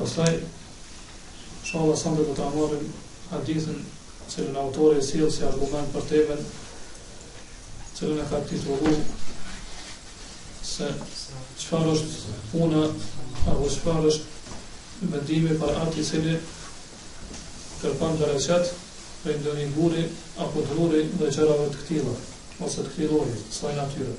Pastaj, inshallah sonte do ta marrim hadithin të cilin autori e sjell si argument për temen të cilën e ka titullu se çfarë është puna apo çfarë është vendimi për atë i cili kërkon bereqet prej ndonjë guri apo druri dhe gjërave të këtilla ose të këtij lloji, kësaj natyre.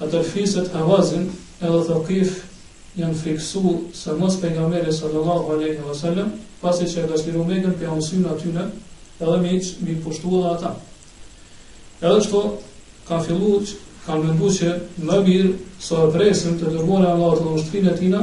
Atëherë fiset Hawazin edhe Thaqif janë frikësu se mos Pejgamberi sallallahu alejhi ve sellem, pasi që e ka çliru Mekën po ia mësyn atyne edhe me i me i pushtu edhe ata. Edhe kështu ka fillu kanë mendu që ma mirë se sa me e prit të dërguarin e Allahut edhe ushtrinë e tina,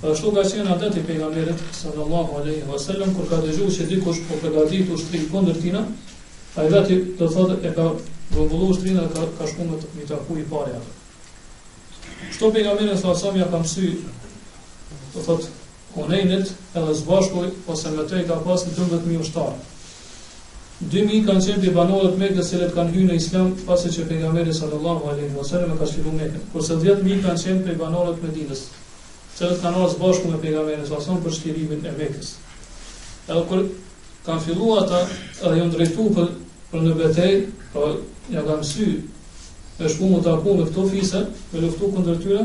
Dhe ashtu ka qenë adet i pejgamberit sallallahu alaihi wasallam kur ka dëgjuar se dikush po përgatit ushtri kundër tina, ai vetë do të thotë e ka grumbulluar ushtrinë dhe ka, ka shkuar me mi taku i pari ata. Kështu pejgamberi sallallahu alaihi wasallam ja ka mësy do thotë Hunejnit edhe së bashku ose me të i ka pas 12.000 ushtarë. Dy mijë kanë qenë prej banorëve të Mekës të cilët kanë hyrë në Islam pasi që Pejgamberi sallallahu alejhi wa sallam e ka çliru Mekën, kurse dhjetë mijë kanë qenë prej banorëve të Medinës, të cilët kanë ardhur së bashku me Pejgamberin sallallahu alejhi wa sallam për çlirimin e Mekës. Edhe kur kanë filluar ata edhe janë drejtuar për, për në betejë, pra ia kanë mësy me shku me u taku me këto fise, me luftu kundër tyre,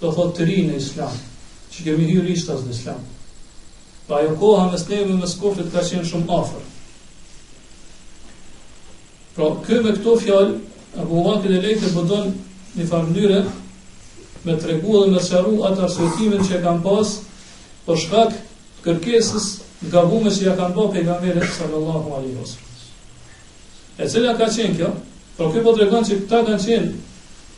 do thotë të rinj në Islam, që kemi hyrë rishtas në Islam. Pra ajo koha mes neve dhe mes kufrit ka qenë shumë afër. Pra, me këto fjalë, Ebu Vakid el-Lejthi po don në një farë mënyre me tregu edhe me sqaru atë arsyetimin që e kanë pas për shkak kërkesës së gabume që ia kanë ba pejgamberit sallallahu alaihi wa sallam. E cila ka qenë kjo? Pra, kjo po tregon që këta kanë qenë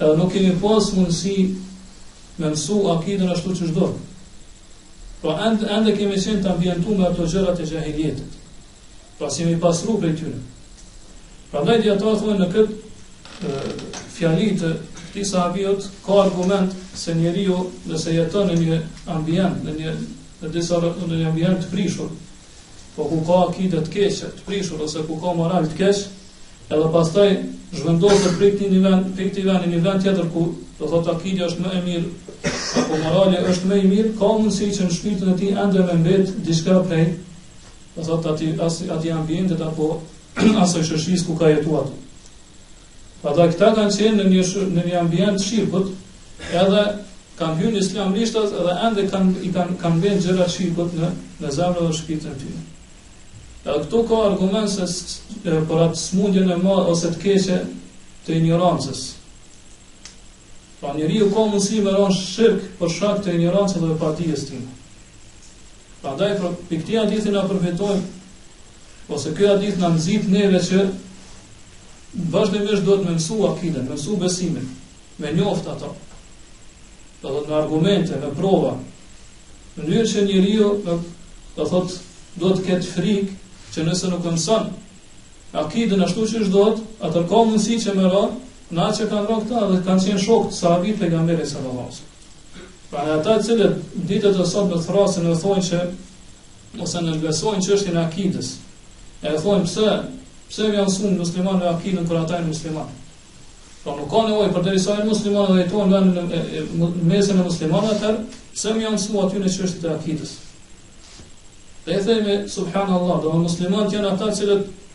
Edhe nuk kemi pas mundësi me mësu akiden ashtu qysh do. Pra ende, ende kemi qenë të ambientu me ato gjërat e xhahilijetit. Pra s'jemi pastru prej tyre. Prandaj dijetarët thonë në këtë fjalë të këtij sahabiut, ka argument se njeriu nëse jeton në një ambient, në një në disa në një ambient të prishur, Po ku ka akide të keqe, të prishur ose ku ka moral të keq, edhe pastaj zhvendoset prej këtij në një vend, prej këtij vendi në një vend tjetër ku do thotë akidja është më e mirë, apo morali është më i mirë, ka mundësi që në shpirtin e tij ende me mbet diçka prej do thotë atij as atij ambientit apo asoj shoqërisë ku ka jetuar. Ata këta kanë qenë në një në një ambient të shirkut, edhe kanë hyrë në islam rishtas edhe ende kanë i kanë kanë bën gjëra të shirkut në në zemrën dhe shpirtin e tyre. Edhe këtu ka argument se për atë smundjen e madhe ose të keqe të injorancës. Pra njeriu ka mundësi me ra në shirk për shkak të injorancës dhe padijes së tij. Prandaj prej këtij hadithi ne përfitojmë, ose ky hadith na nxit neve që Vazhdimisht duhet me mësu akiden, me mësu besimin, me njoftë atë. Do të me argumente, me prova, në mënyrë që njeriu, do të thot, do të ketë frik, që nëse nuk mëson, akiden ashtu siç është do të, atëherë ka mundësi që me ra, në atë që kanë ra këta dhe kanë qenë shokë të sahabët e Pejgamberit alejhi selam. Prandaj ata të cilët ditët e sotme thrrasin e thonë që ose nënvlerësojnë çështjen e akidës. E thonë pse? Pse me ia mësu muslimanëve akiden kur ata janë muslimanë? Po pra, nuk ka nevojë përderisa janë muslimanë dhe jetojnë në, në, në, në mesin e muslimanëve, atëherë, pse me ia mësu atyne çështjet e akidës? Dhe e themi, subhanallah, dhe muslimanët janë ata të cilët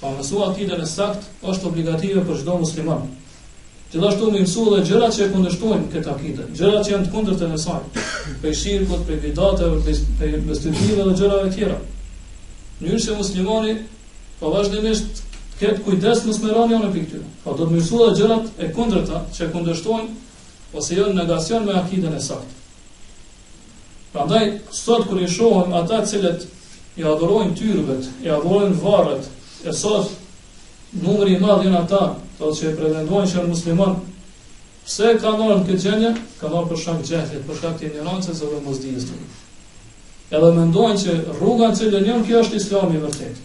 Pra me mësu akiden e saktë është obligative për çdo musliman. Gjithashtu me mësu edhe gjërat që e kundërshtojnë këtë akide, gjërat që janë të kundërta me saj, prej shirkut, prej bidateve, prej bestytnive dhe gjërave tjera. Në mënyrë që muslimani pra vazhdimisht të ketë kujdes mos me ra në një prej këtyre. Pra duhet me i mësu edhe gjërat e kundërta që e kundërshtojnë ose janë negacion me akiden e saktë. Prandaj sot kur i shohim ata të cilët i adhurojnë tyrbet, i adhurojnë varret, e sa numër i madh janë ata, ata që pretendojnë se janë muslimanë, Pse kanë ra në këtë gjendje? Kanë ra për shkak të xhehlit, për shkak të injorancës dhe mosdijes së tyre. Edhe mendojnë që rruga në të cilën janë, kjo është islami i vërtetë.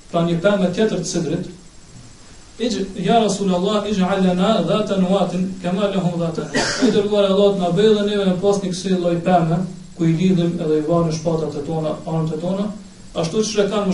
Pra një pemë tjetër të sidrit, Ixh, ja Rasul Allah, ixh'al lena dhate enuatin, kema lehum dhatu enuat. I dërguari i Allahut na bëj edhe neve me pas një kësi lloj peme, ku i lidhim edhe i varim shpatat e tona, armët e tona, ashtu siç e kanë më